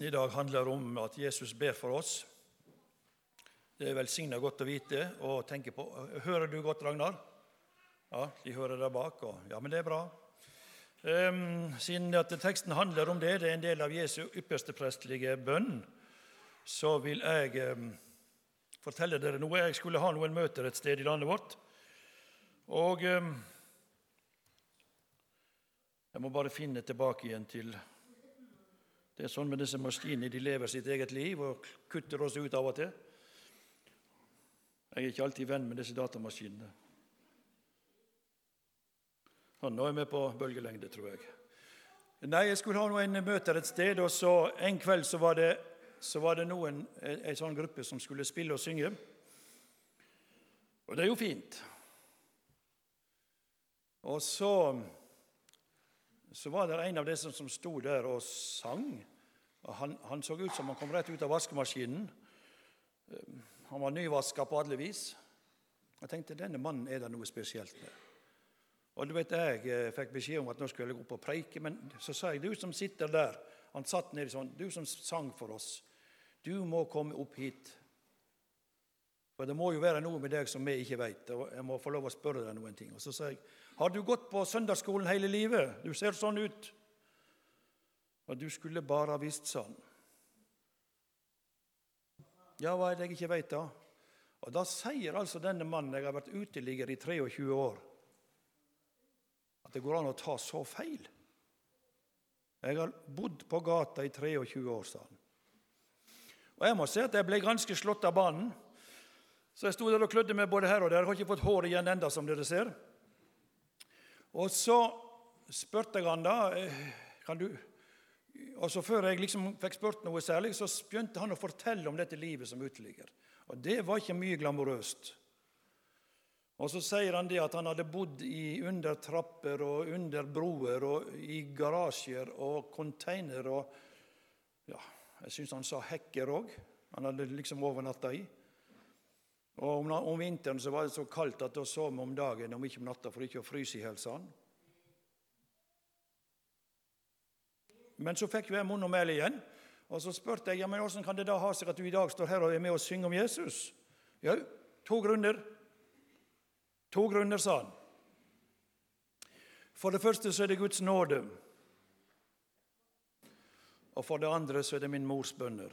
i dag handler om at Jesus ber for oss. Det er velsigna godt å vite og tenke på. Hører du godt, Ragnar? Ja, de hører der bak. Og, ja, men det er bra. Um, siden at teksten handler om det, det er en del av Jesu ypperste prestelige bønn, så vil jeg um, fortelle dere noe. Jeg skulle ha noen møter et sted i landet vårt. Og um, jeg må bare finne tilbake igjen til det er sånn med disse maskinene. De lever sitt eget liv og kutter oss ut av og til. Jeg er ikke alltid venn med disse datamaskinene. Han er med på bølgelengde, tror jeg. Nei, jeg skulle ha noen møter et sted, og så en kveld så var det, så var det noen, en sånn gruppe som skulle spille og synge. Og det er jo fint. Og så så var det en av disse som sto der og sang. Han, han, så ut som han kom rett ut av vaskemaskinen. Eh, han var nyvaska på alle vis. Jeg tenkte denne mannen er det noe spesielt med. Og du vet, Jeg eh, fikk beskjed om at nå skulle jeg gå opp og preike, men så sa jeg du som sitter der Han satt nedi sånn. Du som sang for oss, du må komme opp hit. For det må jo være noe med deg som vi ikke veit. Jeg må få lov å spørre deg noen ting. Og så sa jeg har du gått på søndagsskolen hele livet? Du ser sånn ut. Og du skulle bare ha visst sånn. Ja, hva er det jeg ikke veit, da? Og Da sier altså denne mannen Jeg har vært uteligger i 23 år. At det går an å ta så feil. Jeg har bodd på gata i 23 år, sa han. Og jeg må si at jeg ble ganske slått av banen. Så jeg sto der og klødde meg både her og der. Jeg har ikke fått hår igjen enda, som dere ser. Og så spurte jeg han da eh, kan du og så Før jeg liksom fikk spurt noe særlig, så begynte han å fortelle om dette livet som uteligger. Og det var ikke mye glamorøst. Og så sier han det at han hadde bodd i under trapper og under broer og i garasjer og container og ja, Jeg syns han sa hekker òg. Han hadde liksom overnatta i. Og om, om, vinteren så var det så kaldt at da sov vi om dagen, om ikke om natta, for ikke å fryse i hjel. Men så fikk munn og mæle igjen, og så spurte jeg ja, men hvordan kan det da ha seg at du i dag står her og er med og synger om Jesus. Jo, to grunner. To grunner, sa han. For det første så er det Guds nåde. Og for det andre så er det min mors bønner.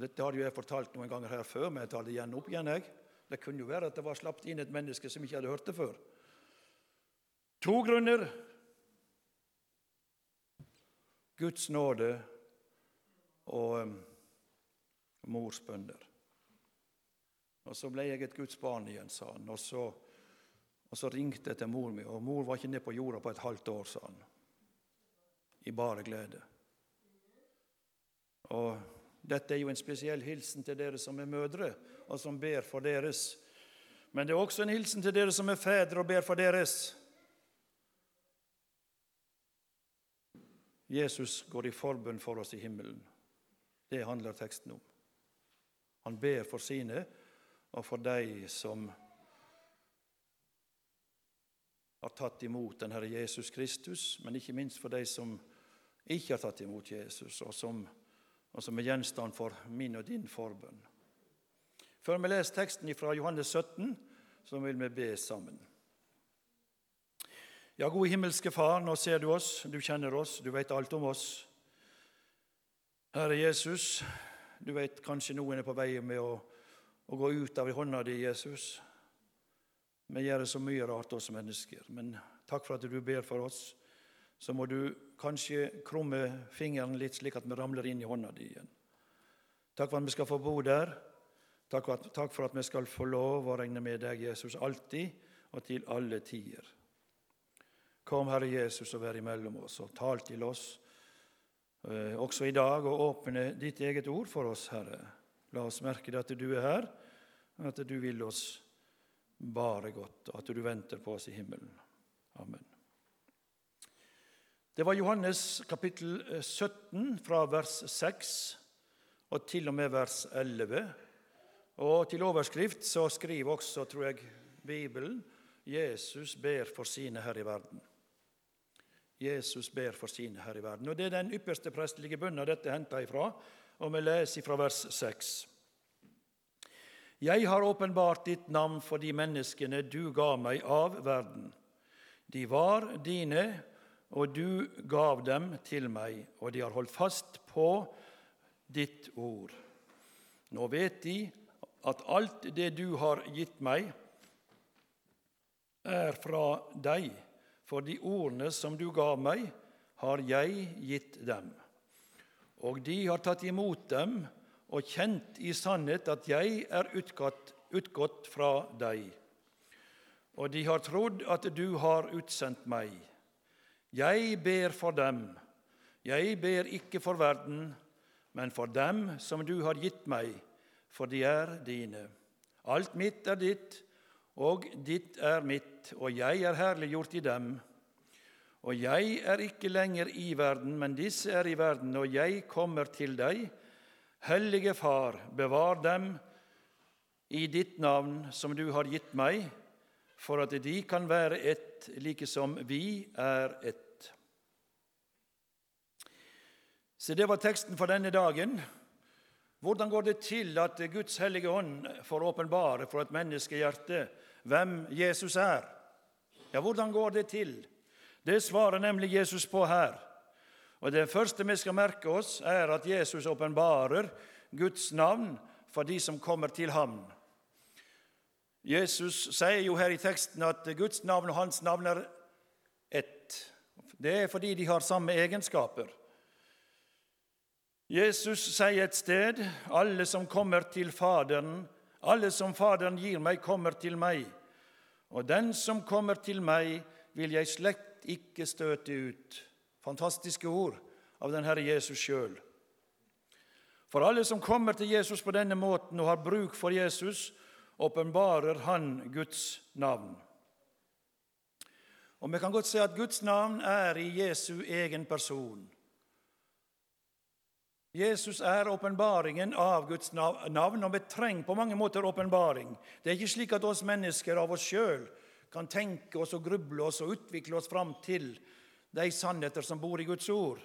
Dette har jeg fortalt noen ganger her før, men jeg tar det igjen opp igjen. jeg. Det kunne jo være at det var slapt inn et menneske som ikke hadde hørt det før. To grunner. Guds nåde og um, mors bønder. Og Så ble jeg et Guds barn igjen, sa han. Og så, og så ringte jeg til mor mi, og mor var ikke nede på jorda på et halvt år, sa han. I bare glede. Og dette er jo en spesiell hilsen til dere som er mødre, og som ber for deres. Men det er også en hilsen til dere som er fedre og ber for deres. Jesus går i forbønn for oss i himmelen. Det handler teksten om. Han ber for sine og for de som har tatt imot den Herre Jesus Kristus, men ikke minst for de som ikke har tatt imot Jesus, og som og som er gjenstand for min og din forbønn. Før vi leser teksten fra Johannes 17, så vil vi be sammen. Ja, gode himmelske Far, nå ser du oss, du kjenner oss, du vet alt om oss. Herre Jesus, du vet kanskje noen er på vei med å, å gå ut av hånda di, Jesus. Vi gjør så mye rart, oss mennesker, men takk for at du ber for oss så må du kanskje krumme fingeren litt, slik at vi ramler inn i hånda di igjen. Takk for at vi skal få bo der. Takk for, at, takk for at vi skal få lov å regne med deg, Jesus, alltid og til alle tider. Kom, Herre Jesus, og vær imellom oss, og tal til oss eh, også i dag, og åpne ditt eget ord for oss, Herre. La oss merke at du er her, og at du vil oss bare godt, og at du venter på oss i himmelen. Amen. Det var Johannes kapittel 17, eh, fra vers 6 og til og med vers 11. Og til overskrift så skriver også, tror jeg, Bibelen Jesus ber for sine her i verden. Jesus ber for sine her i verden. Og Det er den ypperste prestelige bønna dette henta ifra, og vi leser fra vers 6. Jeg har åpenbart ditt navn for de menneskene du ga meg av verden. De var dine, og du gav dem til meg, og de har holdt fast på ditt ord. Nå vet de at alt det du har gitt meg, er fra deg for de ordene som du gav meg, har jeg gitt dem. Og de har tatt imot dem og kjent i sannhet at jeg er utgått, utgått fra deg. Og de har trodd at du har utsendt meg. Jeg ber for dem. Jeg ber ikke for verden, men for dem som du har gitt meg, for de er dine. Alt mitt er ditt, og ditt er mitt, og jeg er herliggjort i dem. Og jeg er ikke lenger i verden, men disse er i verden, og jeg kommer til deg. Hellige Far, bevar dem i ditt navn som du har gitt meg, for at de kan være ett, like som vi er ett. Så det var teksten for denne dagen. Hvordan går det til at Guds hellige ånd får åpenbare for et menneskehjerte hvem Jesus er? Ja, hvordan går det til? Det svarer nemlig Jesus på her. Og Det første vi skal merke oss, er at Jesus åpenbarer Guds navn for de som kommer til ham. Jesus sier jo her i teksten at Guds navn og hans navn er ett. Det er fordi de har samme egenskaper. Jesus sier et sted alle som kommer til Faderen, alle som Faderen gir meg, kommer til meg. Og den som kommer til meg, vil jeg slett ikke støte ut. Fantastiske ord av den Herre Jesus sjøl. For alle som kommer til Jesus på denne måten og har bruk for Jesus, åpenbarer han Guds navn. Og Vi kan godt si at Guds navn er i Jesu egen person. Jesus er åpenbaringen av Guds navn, og vi trenger på mange måter åpenbaring. Det er ikke slik at oss mennesker av oss sjøl kan tenke oss og gruble oss og utvikle oss fram til de sannheter som bor i Guds ord.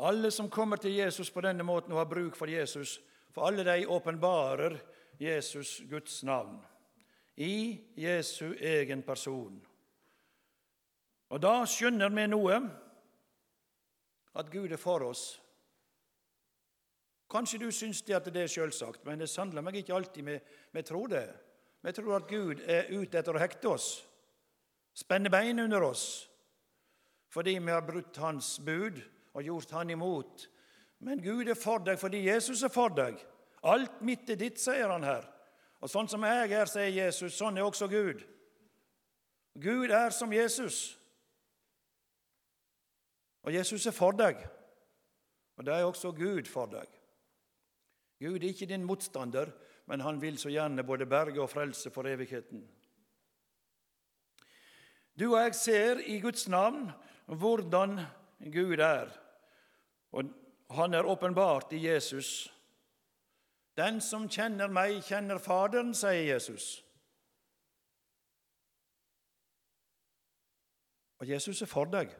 Alle som kommer til Jesus på denne måten og har bruk for Jesus, for alle de åpenbarer Jesus Guds navn i Jesu egen person. Og da skjønner vi noe at Gud er for oss. Kanskje du syns det at det er selvsagt, men det sannelig meg ikke alltid vi, vi tror det. Vi tror at Gud er ute etter å hekte oss, spenne bein under oss, fordi vi har brutt Hans bud og gjort Han imot. Men Gud er for deg fordi Jesus er for deg. Alt mitt er ditt, sier han her. Og sånn som jeg er, sier Jesus, sånn er også Gud. Gud er som Jesus. Og Jesus er for deg. Og det er også Gud for deg. Gud er ikke din motstander, men han vil så gjerne både berge og frelse for evigheten. Du og jeg ser i Guds navn hvordan Gud er, og han er åpenbart i Jesus. Den som kjenner meg, kjenner Faderen, sier Jesus. Og Jesus er for deg.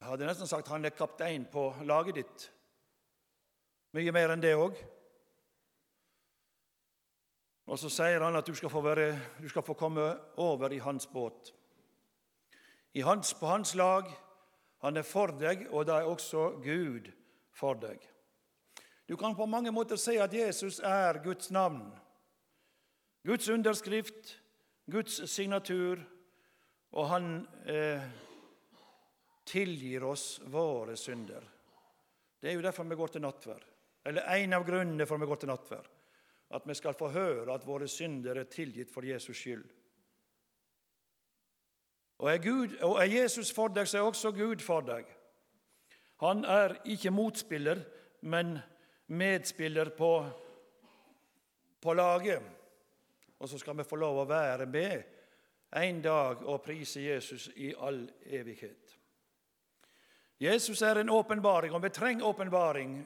Jeg hadde nesten sagt han er kaptein på laget ditt. Mye mer enn det òg. Og så sier han at du skal, få være, du skal få komme over i hans båt. I hans, på hans lag. Han er for deg, og da er også Gud for deg. Du kan på mange måter si at Jesus er Guds navn. Guds underskrift, Guds signatur, og han eh, tilgir oss våre synder. Det er jo derfor vi går til nattverd. Eller en av grunnene for at vi går til nattverd. At vi skal få høre at våre synder er tilgitt for Jesus skyld. Og er, Gud, og er Jesus for deg, så er også Gud for deg. Han er ikke motspiller, men medspiller på, på laget. Og så skal vi få lov å være med en dag og prise Jesus i all evighet. Jesus er en åpenbaring, og vi trenger åpenbaring,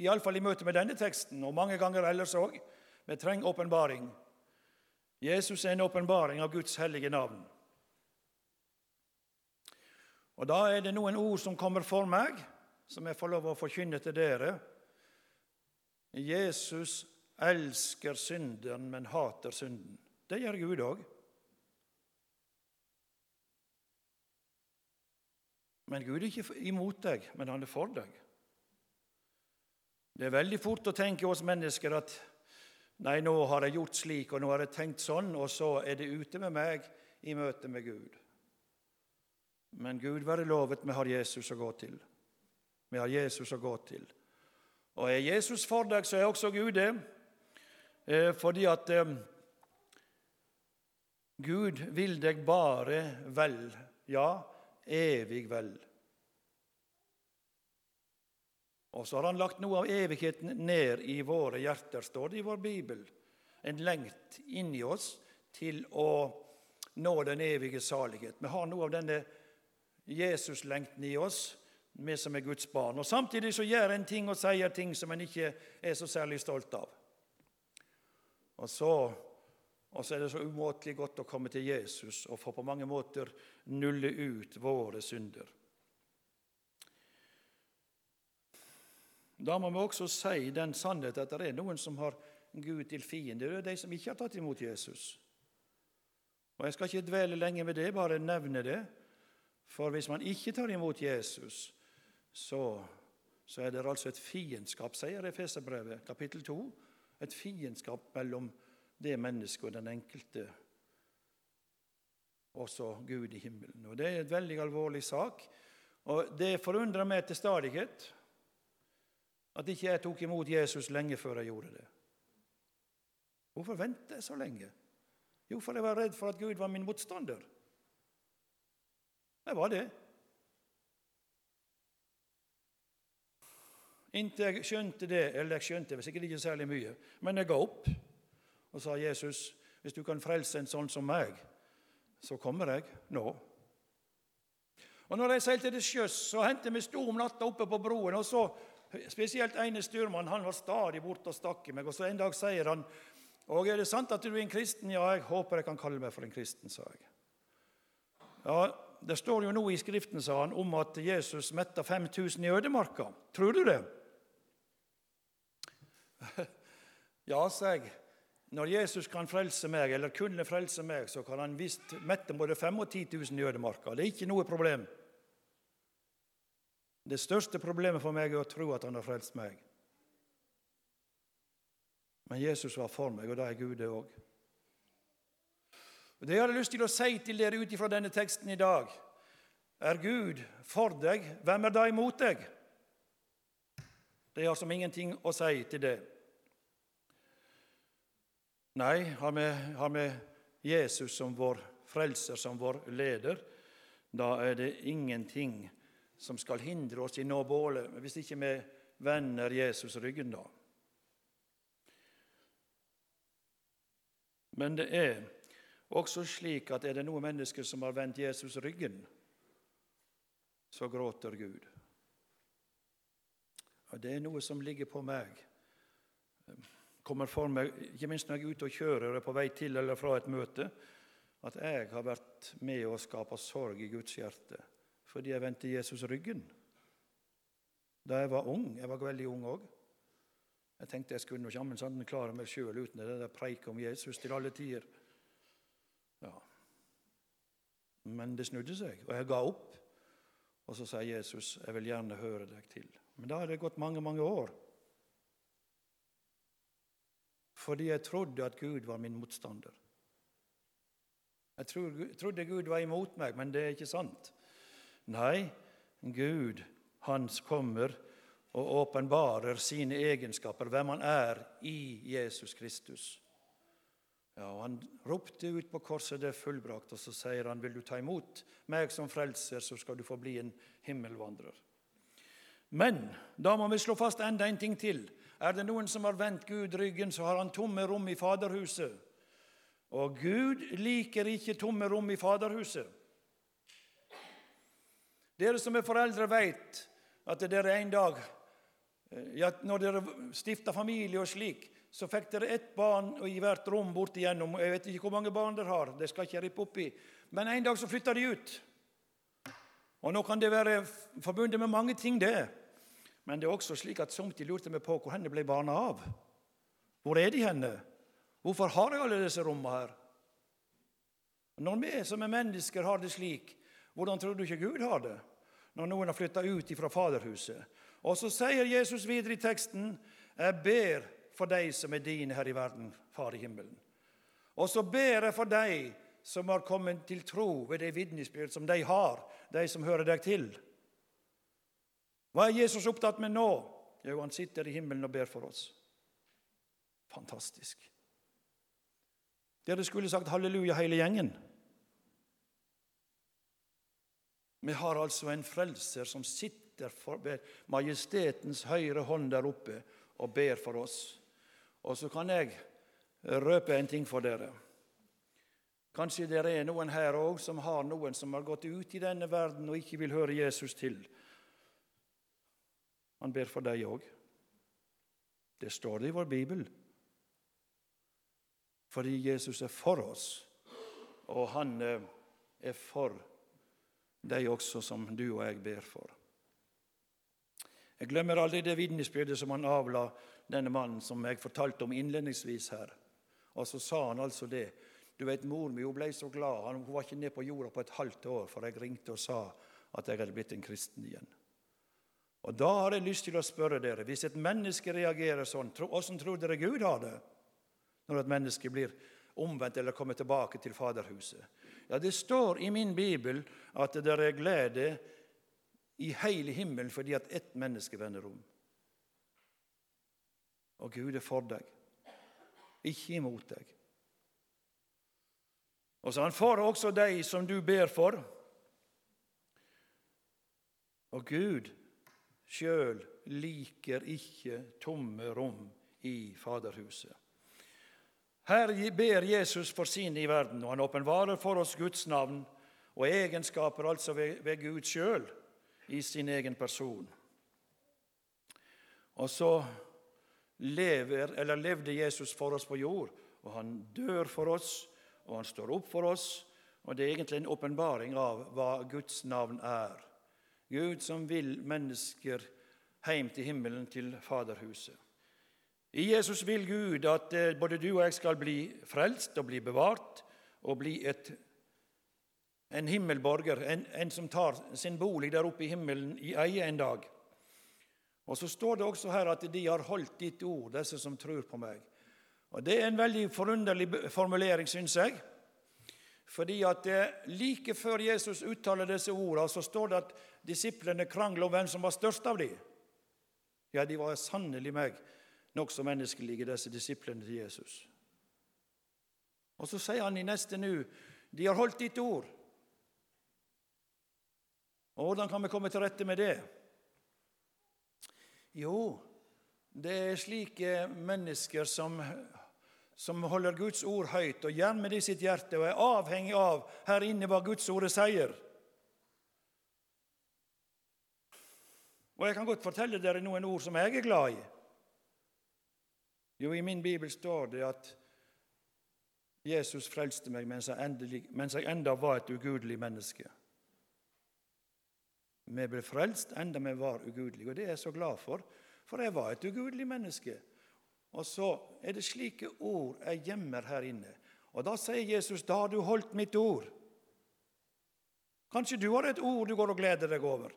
iallfall i, i møte med denne teksten, og mange ganger ellers òg. Vi trenger åpenbaring. Jesus er en åpenbaring av Guds hellige navn. Og Da er det noen ord som kommer for meg, som jeg får lov å forkynne til dere. Jesus elsker synderen, men hater synden. Det gjør Gud òg. Men Gud er ikke imot deg, men han er for deg. Det er veldig fort å tenke oss mennesker at nei, nå har jeg gjort slik, og nå har jeg tenkt sånn, og så er det ute med meg i møte med Gud. Men Gud være lovet, vi har Jesus å gå til. Vi har Jesus å gå til. Og er Jesus for deg, så er også Gud det. Eh, fordi at eh, Gud vil deg bare vel. Ja, evig vel. Og så har han lagt noe av evigheten ned i våre hjerter, står det i vår bibel. En lengt inni oss til å nå den evige salighet. Vi har noe av denne Jesus-lengten i oss, vi som er Guds barn. Og Samtidig så gjør en ting og sier ting som en ikke er så særlig stolt av. Og så, og så er det så umåtelig godt å komme til Jesus og få på mange måter nulle ut våre synder. Da må vi også si den sannhet at det er noen som har Gud til fiende. Det er de som ikke har tatt imot Jesus. Og Jeg skal ikke dvele lenge med det, bare nevne det. For hvis man ikke tar imot Jesus, så, så er det altså et fiendskap, sier Efeserbrevet kapittel 2. Et fiendskap mellom det mennesket og den enkelte, også Gud i himmelen. Og Det er et veldig alvorlig sak. Og Det forundrer meg til stadighet at ikke jeg tok imot Jesus lenge før jeg gjorde det. Hvorfor ventet jeg så lenge? Jo, for jeg var redd for at Gud var min motstander. Jeg var det. Inntil jeg skjønte det, eller jeg skjønte sikkert ikke særlig mye, men jeg ga opp og sa Jesus, hvis du kan frelse en sånn som meg, så kommer jeg nå. Og når jeg seilte til sjøs, så hendte vi sto om natta oppe på broen. og så Spesielt ene styrmann han var stadig borte og stakk i meg. og så En dag sier han og er det sant at du er en kristen? Ja, jeg håper jeg kan kalle meg for en kristen, sa jeg. Ja, Det står jo noe i Skriften, sa han, om at Jesus metta 5000 i ødemarka. Tror du det? Ja, sa jeg. Når Jesus kan frelse meg, eller kunne frelse meg, så kan han visst mette både 5 og 10 000 i ødemarka. Det er ikke noe problem. Det største problemet for meg er å tro at han har frelst meg. Men Jesus var for meg, og da er Gud det òg. Det jeg hadde lyst til å si til dere ut ifra denne teksten i dag, er Gud for deg, hvem er da imot deg? Det har som ingenting å si til det. Nei, har vi, har vi Jesus som vår frelser, som vår leder, da er det ingenting som skal hindre oss i å nå bålet, hvis ikke vi vender Jesus ryggen, da. Men det er også slik at er det noen mennesker som har vendt Jesus ryggen, så gråter Gud. Og Det er noe som ligger på meg. kommer for meg, Ikke minst når jeg er ute og kjører og på vei til eller fra et møte, at jeg har vært med å skape sorg i Guds hjerte fordi jeg vendte Jesus ryggen. Da jeg var ung, jeg var veldig ung òg, jeg tenkte jeg skulle jammen sånn klare meg sjøl uten det der preiket om Jesus til alle tider. Ja. Men det snudde seg, og jeg ga opp. Og så sa Jesus, 'Jeg vil gjerne høre deg til'. Men da hadde det gått mange, mange år. Fordi jeg trodde at Gud var min motstander. Jeg trodde Gud var imot meg, men det er ikke sant. Nei, Gud, han kommer og åpenbarer sine egenskaper, hvem han er i Jesus Kristus. Ja, og Han ropte ut på korset, det er fullbrakt, og så sier han, vil du ta imot meg som frelser, så skal du få bli en himmelvandrer. Men da må vi slå fast enda en ting til. Er det noen som har vendt Gud ryggen, så har han tomme rom i Faderhuset. Og Gud liker ikke tomme rom i Faderhuset. Dere som er foreldre, vet at dere en dag Eh, ja, når dere stifta familie og slik, så fikk dere ett barn i hvert rom bort igjennom. Jeg vet ikke hvor mange barn dere har, det skal ikke rippe opp i. Men en dag så flytta de ut. Og Nå kan det være forbundet med mange ting, det. Men det er også slik at samtidig lurte meg på hvor henne ble barna av. Hvor er de henne? Hvorfor har jeg alle disse rommene her? Når vi som er mennesker har det slik, hvordan tror du ikke Gud har det? Når noen har flytta ut fra Faderhuset. Og så sier Jesus videre i teksten, 'Jeg ber for deg som er dine her i verden, Far i himmelen.' Og så ber jeg for deg som har kommet til tro ved det vitnesbyrd som de har, de som hører deg til. Hva er Jesus opptatt med nå? Jo, han sitter i himmelen og ber for oss. Fantastisk. Dere skulle sagt halleluja, hele gjengen. Vi har altså en frelser som sitter ved majestetens høyre hånd der oppe og ber for oss. Og så kan jeg røpe en ting for dere. Kanskje dere er noen her òg som har noen som har gått ut i denne verden og ikke vil høre Jesus til. Han ber for deg òg. Det står det i vår bibel. Fordi Jesus er for oss, og han eh, er for deg også som du og jeg ber for. Jeg glemmer aldri det vitnesbyrdet som han avla denne mannen som jeg fortalte om innledningsvis her. Og så sa han altså det. Du vet, Mor mi ble så glad. Hun var ikke nede på jorda på et halvt år for jeg ringte og sa at jeg hadde blitt en kristen igjen. Og Da har jeg lyst til å spørre dere, hvis et menneske reagerer sånn, hvordan tror dere Gud har det når et menneske blir omvendt eller kommer tilbake til Faderhuset? Ja, Det står i min bibel at det er glede i hele himmelen fordi at ett menneske vender om. Og Gud er for deg, ikke imot deg. Og så han får også deg som du ber for. Og Gud sjøl liker ikke tomme rom i Faderhuset. Her ber Jesus for sine i verden, og han åpenbarer for oss Guds navn og egenskaper altså ved, ved Gud sjøl i sin egen person. Og så lever, eller levde Jesus for oss på jord, og han dør for oss, og han står opp for oss. Og det er egentlig en åpenbaring av hva Guds navn er. Gud som vil mennesker hjem til himmelen, til Faderhuset. I Jesus vil Gud at eh, både du og jeg skal bli frelst og bli bevart og bli et, en himmelborger, en, en, som tar sin bolig der oppe i himmelen i eie en dag. Og Så står det også her at de har holdt ditt ord, disse som tror på meg. Og Det er en veldig forunderlig formulering, syns jeg. Fordi at eh, Like før Jesus uttaler disse ordene, så står det at disiplene krangler om hvem som var størst av dem. Ja, de var sannelig meg nokså menneskelige, disse disiplene til Jesus. Og så sier han i neste nu de har holdt ditt ord. Og Hvordan kan vi komme til rette med det? Jo, det er slike mennesker som, som holder Guds ord høyt og gjerne med det i sitt hjerte og er avhengig av her inne hva Guds ordet sier. Og jeg kan godt fortelle dere noen ord som jeg er glad i. Jo, i min bibel står det at Jesus frelste meg mens jeg, endelig, mens jeg enda var et ugudelig menneske. Vi ble frelst enda vi var ugudelige, og det er jeg så glad for, for jeg var et ugudelig menneske. Og så er det slike ord jeg gjemmer her inne. Og da sier Jesus, 'Da har du holdt mitt ord'. Kanskje du har et ord du går og gleder deg over.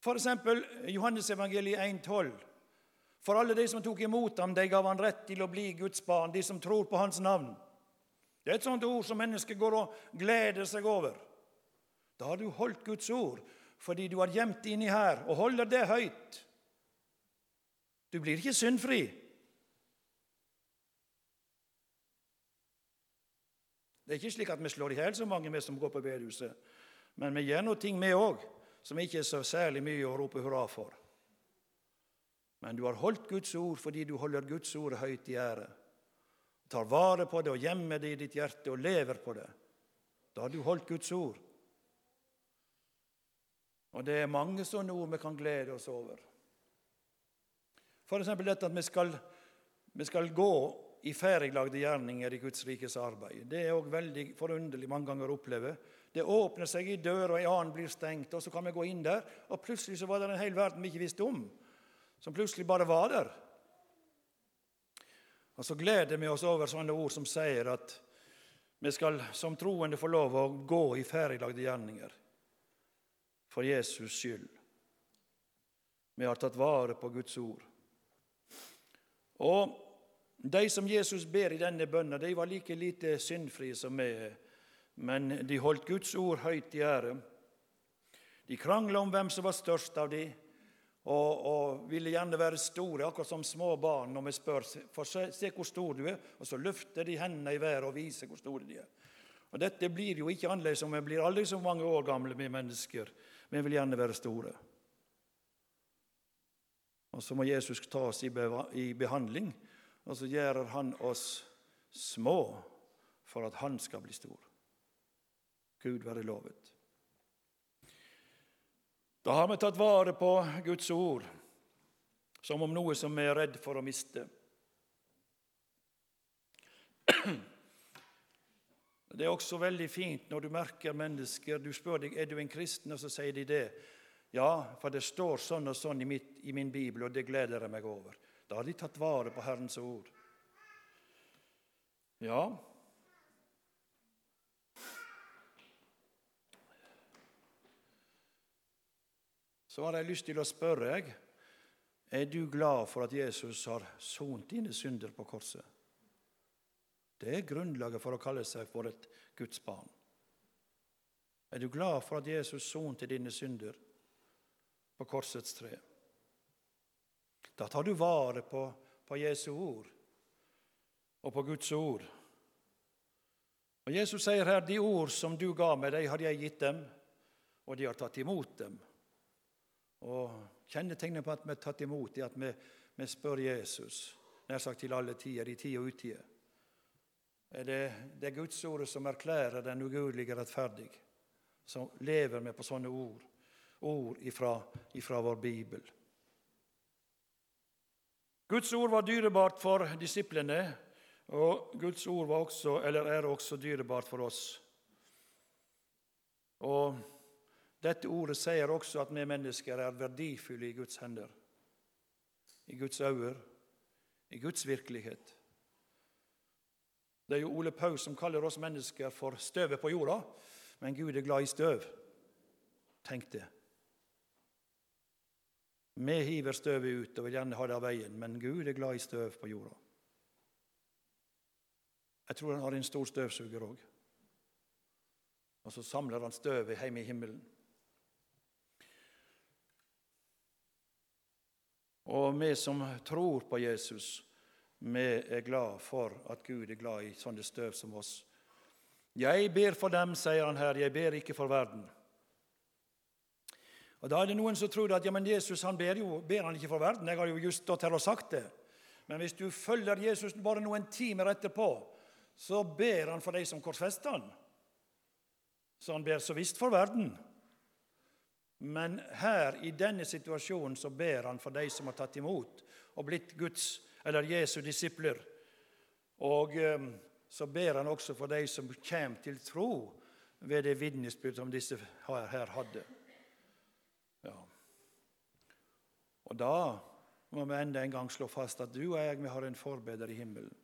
F.eks. Johannesevangeliet 1,12. For alle de som tok imot ham, de gav han rett til å bli Guds barn, de som tror på hans navn. Det er et sånt ord som mennesker går og gleder seg over. Da har du holdt Guds ord fordi du har gjemt det inni her og holder det høyt. Du blir ikke syndfri. Det er ikke slik at vi slår i hjel så mange vi som går på bedehuset, men vi gjør noe ting, vi òg som ikke er så særlig mye å rope hurra for. Men du har holdt Guds ord fordi du holder Guds ord høyt i ære. Tar vare på det og gjemmer det i ditt hjerte og lever på det. Da har du holdt Guds ord. Og det er mange sånne ord vi kan glede oss over. F.eks. dette at vi skal, vi skal gå i ferdiglagde gjerninger i Guds rikes arbeid. Det er òg veldig forunderlig mange ganger å oppleve. Det åpner seg i dør, og en annen blir stengt, og så kan vi gå inn der. Og plutselig så var det en hel verden vi ikke visste om, som plutselig bare var der. Og så gleder vi oss over sånne ord som sier at vi skal som troende få lov å gå i ferdiglagde gjerninger for Jesus skyld. Vi har tatt vare på Guds ord. Og de som Jesus ber i denne bønnen, de var like lite syndfrie som er men de holdt Guds ord høyt i ære. De krangla om hvem som var størst av de, og, og, ville gjerne være store, akkurat som små barn når vi spør for se, se hvor stor du er, og så løfter de hendene i været og viser hvor store de er. Og Dette blir jo ikke annerledes om vi blir aldri så mange år gamle, vi mennesker. Vi vil gjerne være store. Og så må Jesus ta oss i behandling, og så gjør han oss små for at han skal bli stor. Gud være lovet. Da har vi tatt vare på Guds ord som om noe som vi er redd for å miste. Det er også veldig fint når du merker mennesker Du spør deg er du en kristen, og så sier de det. Ja, for det står sånn og sånn i, mitt, i min bibel, og det gleder jeg meg over. Da har de tatt vare på Herrens ord. Ja, så har jeg lyst til å spørre deg er du glad for at Jesus har sont dine synder på korset. Det er grunnlaget for å kalle seg for et Guds barn. Er du glad for at Jesus sonte dine synder på korsets tre? Da tar du vare på, på Jesu ord og på Guds ord. Og Jesus sier her de ord som du ga meg, de har jeg gitt dem, og de har tatt imot dem. Og Kjennetegnet på at vi har tatt imot, er at vi, vi spør Jesus nær sagt til alle tider, i tid og utide. Er det, det er Guds ord som erklærer den ugudelige rettferdig. Så lever vi på sånne ord, ord ifra, ifra vår bibel. Guds ord var dyrebart for disiplene, og Guds ord var også, eller er også dyrebart for oss. Og dette ordet sier også at vi mennesker er verdifulle i Guds hender, i Guds øyne, i Guds virkelighet. Det er jo Ole Paus som kaller oss mennesker for støvet på jorda, men Gud er glad i støv. Tenk det. Vi hiver støvet ut og vil gjerne ha det av veien, men Gud er glad i støv på jorda. Jeg tror han har en stor støvsuger òg. Og så samler han støvet hjemme i himmelen. Og vi som tror på Jesus, vi er glad for at Gud er glad i sånne støv som oss. Jeg ber for dem, sier han her, jeg ber ikke for verden. Og Da er det noen som tror at ja, men Jesus han ber jo ber han ikke for verden. Jeg har jo just stått her og sagt det. Men hvis du følger Jesus bare noen timer etterpå, så ber han for de som korsfester han. Så han ber så visst for verden. Men her, i denne situasjonen, så ber han for de som har tatt imot og blitt Guds eller Jesu disipler. Og ehm, så ber han også for de som kommer til tro ved det vitnesbyrd som disse her hadde. Ja. Og da må vi enda en gang slå fast at du og jeg vi har en forbeder i himmelen.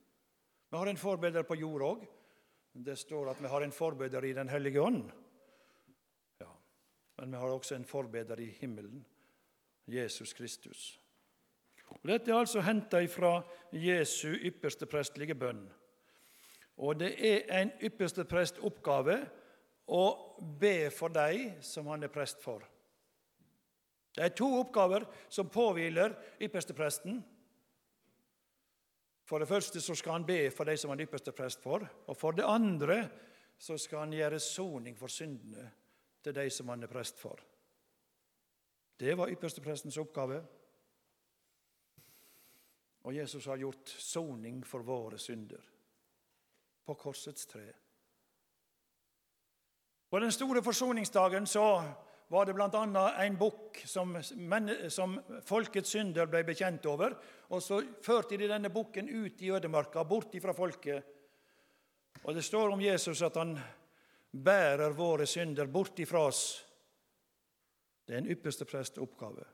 Vi har en forbeder på jord òg. Det står at vi har en forbeder i Den hellige ånd. Men vi har også en forbeder i himmelen, Jesus Kristus. Og dette er altså henta fra Jesu ypperste prestlige bønn. Og det er en ypperste prest oppgave å be for deg som han er prest for. Det er to oppgaver som påhviler ypperstepresten. For det første så skal han be for de som han er yppersteprest for. Og for det andre så skal han gjøre soning for syndene til de som han er prest for. Det var yppersteprestens oppgave. Og Jesus har gjort soning for våre synder på korsets tre. På den store forsoningsdagen så var det bl.a. en bukk som, som, folkets synder ble bekjent over. Og så førte de denne bukken ut i ødemarka, bort ifra folket. Og det står om Jesus at han bærer våre synder bort ifra oss. Det er en ypperste oppgave.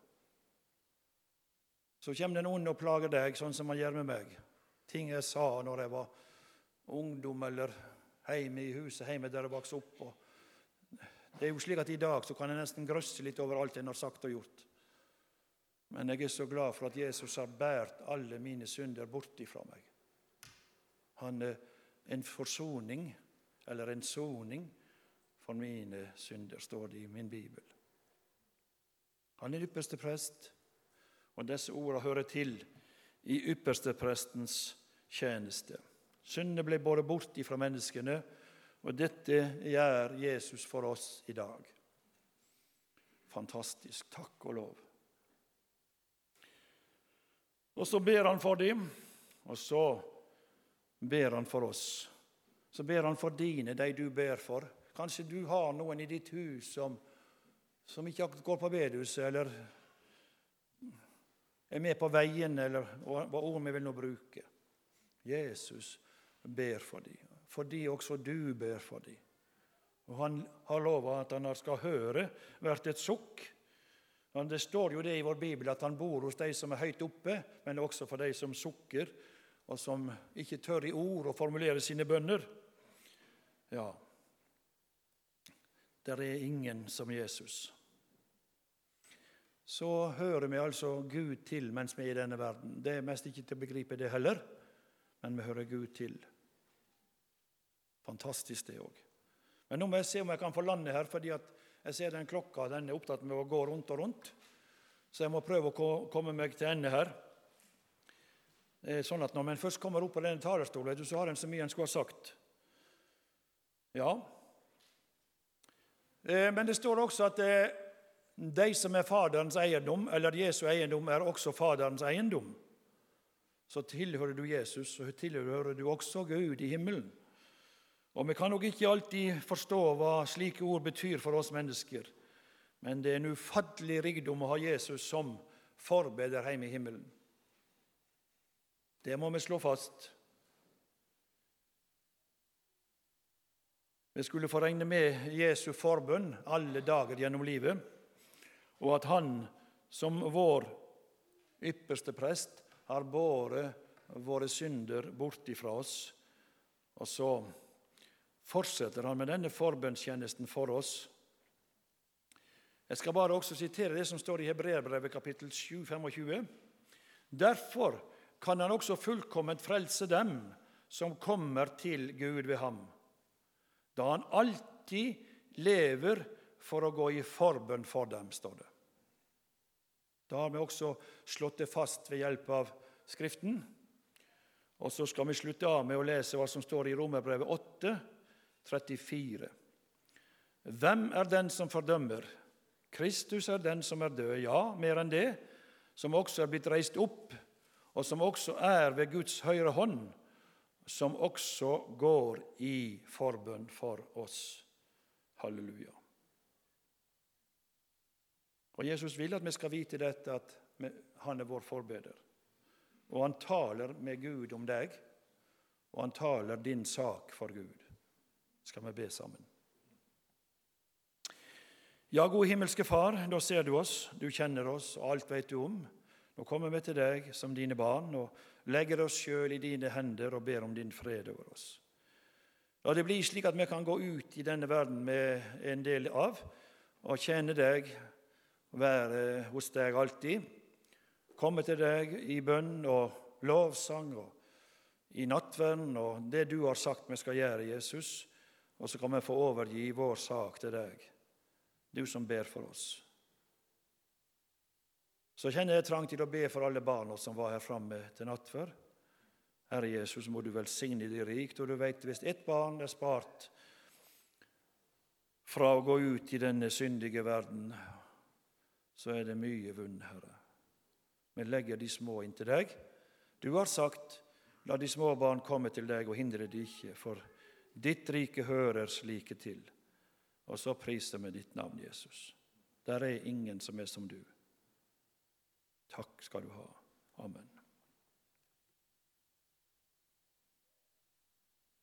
Så kommer den onde og plager deg, sånn som han gjør med meg. Ting jeg sa når jeg var ungdom eller hjemme i huset hjemme der jeg vokste opp. Det er jo slik at I dag så kan jeg nesten grøsse litt over alt en har sagt og gjort. Men jeg er så glad for at Jesus har båret alle mine synder bort ifra meg. Han er en forsoning, eller en soning, for mine synder, står det i min bibel. Han er ypperste prest, og disse ordene hører til i yppersteprestens tjeneste. Syndene ble båret bort ifra menneskene, og dette gjør Jesus for oss i dag. Fantastisk. Takk og lov. Og så ber han for dem, og så ber han for oss. Så ber han for dine, de du ber for. Kanskje du har noen i ditt hus som, som ikke går på bedehuset, eller er med på veien, eller hva ord vi vil nå bruke. Jesus ber for dem, fordi også du ber for dem. Og Han har lova at han skal høre hvert et sukk men Det står jo det i vår bibel at han bor hos de som er høyt oppe, men også for de som sukker, og som ikke tør i ord å formulere sine bønner. Ja, der er ingen som Jesus. Så hører vi altså Gud til mens vi er i denne verden. Det er mest ikke til å begripe det heller, men vi hører Gud til. Fantastisk, det òg. Men nå må jeg se om jeg kan få lande her, fordi jeg ser den klokka den er opptatt med å gå rundt og rundt. Så jeg må prøve å komme meg til ende her. Det er sånn at Når man først kommer opp på denne talerstolen, så har en så mye en skulle ha sagt. Ja. Eh, men det står også at eh, de som er Faderens eiendom, eller Jesu eiendom, er også Faderens eiendom. Så tilhører du Jesus, så tilhører du også Gud i himmelen. Og Vi kan nok ikke alltid forstå hva slike ord betyr for oss mennesker, men det er en ufattelig rikdom å ha Jesus som forbeder hjemme i himmelen. Det må vi slå fast. Vi skulle få regne med Jesu forbønn alle dager gjennom livet, og at Han som vår ypperste prest har båret våre synder bort ifra oss. Og så fortsetter han med denne forbønnstjenesten for oss. Jeg skal bare også sitere det som står i Hebreerbrevet kapittel 7, 25. Derfor kan han også fullkomment frelse dem som kommer til Gud ved ham, da han alltid lever for å gå i forbønn for dem, står det. Da har vi også slått det fast ved hjelp av Skriften. Og så skal vi slutte av med å lese hva som står i Romerbrevet 8, 34. Hvem er den som fordømmer? Kristus er den som er død, ja, mer enn det, som også er blitt reist opp, og som også er ved Guds høyre hånd, som også går i forbønn for oss. Halleluja. Og Jesus vil at vi skal vite dette, at han er vår forbeder. Og han taler med Gud om deg, og han taler din sak for Gud skal vi be sammen. Ja, gode himmelske Far, da ser du oss, du kjenner oss, og alt vet du om. Nå kommer vi til deg som dine barn og legger oss sjøl i dine hender og ber om din fred over oss. La det bli slik at vi kan gå ut i denne verden med en del av, og kjenne deg, være hos deg alltid, komme til deg i bønn og lovsang og i nattverden og det du har sagt vi skal gjøre, Jesus. Og så kan vi få overgi vår sak til deg, du som ber for oss. Så kjenner jeg trang til å be for alle barna som var her framme til natt før. Herre Jesus, må du velsigne de rikt, og du vet hvis ett barn er spart fra å gå ut i denne syndige verden, så er det mye vunnet, Herre. Vi legger de små inntil deg. Du har sagt, la de små barn komme til deg, og hindre de ikke. for Ditt rike hører slike til. Og så priser vi ditt navn, Jesus. Der er ingen som er som du. Takk skal du ha. Amen.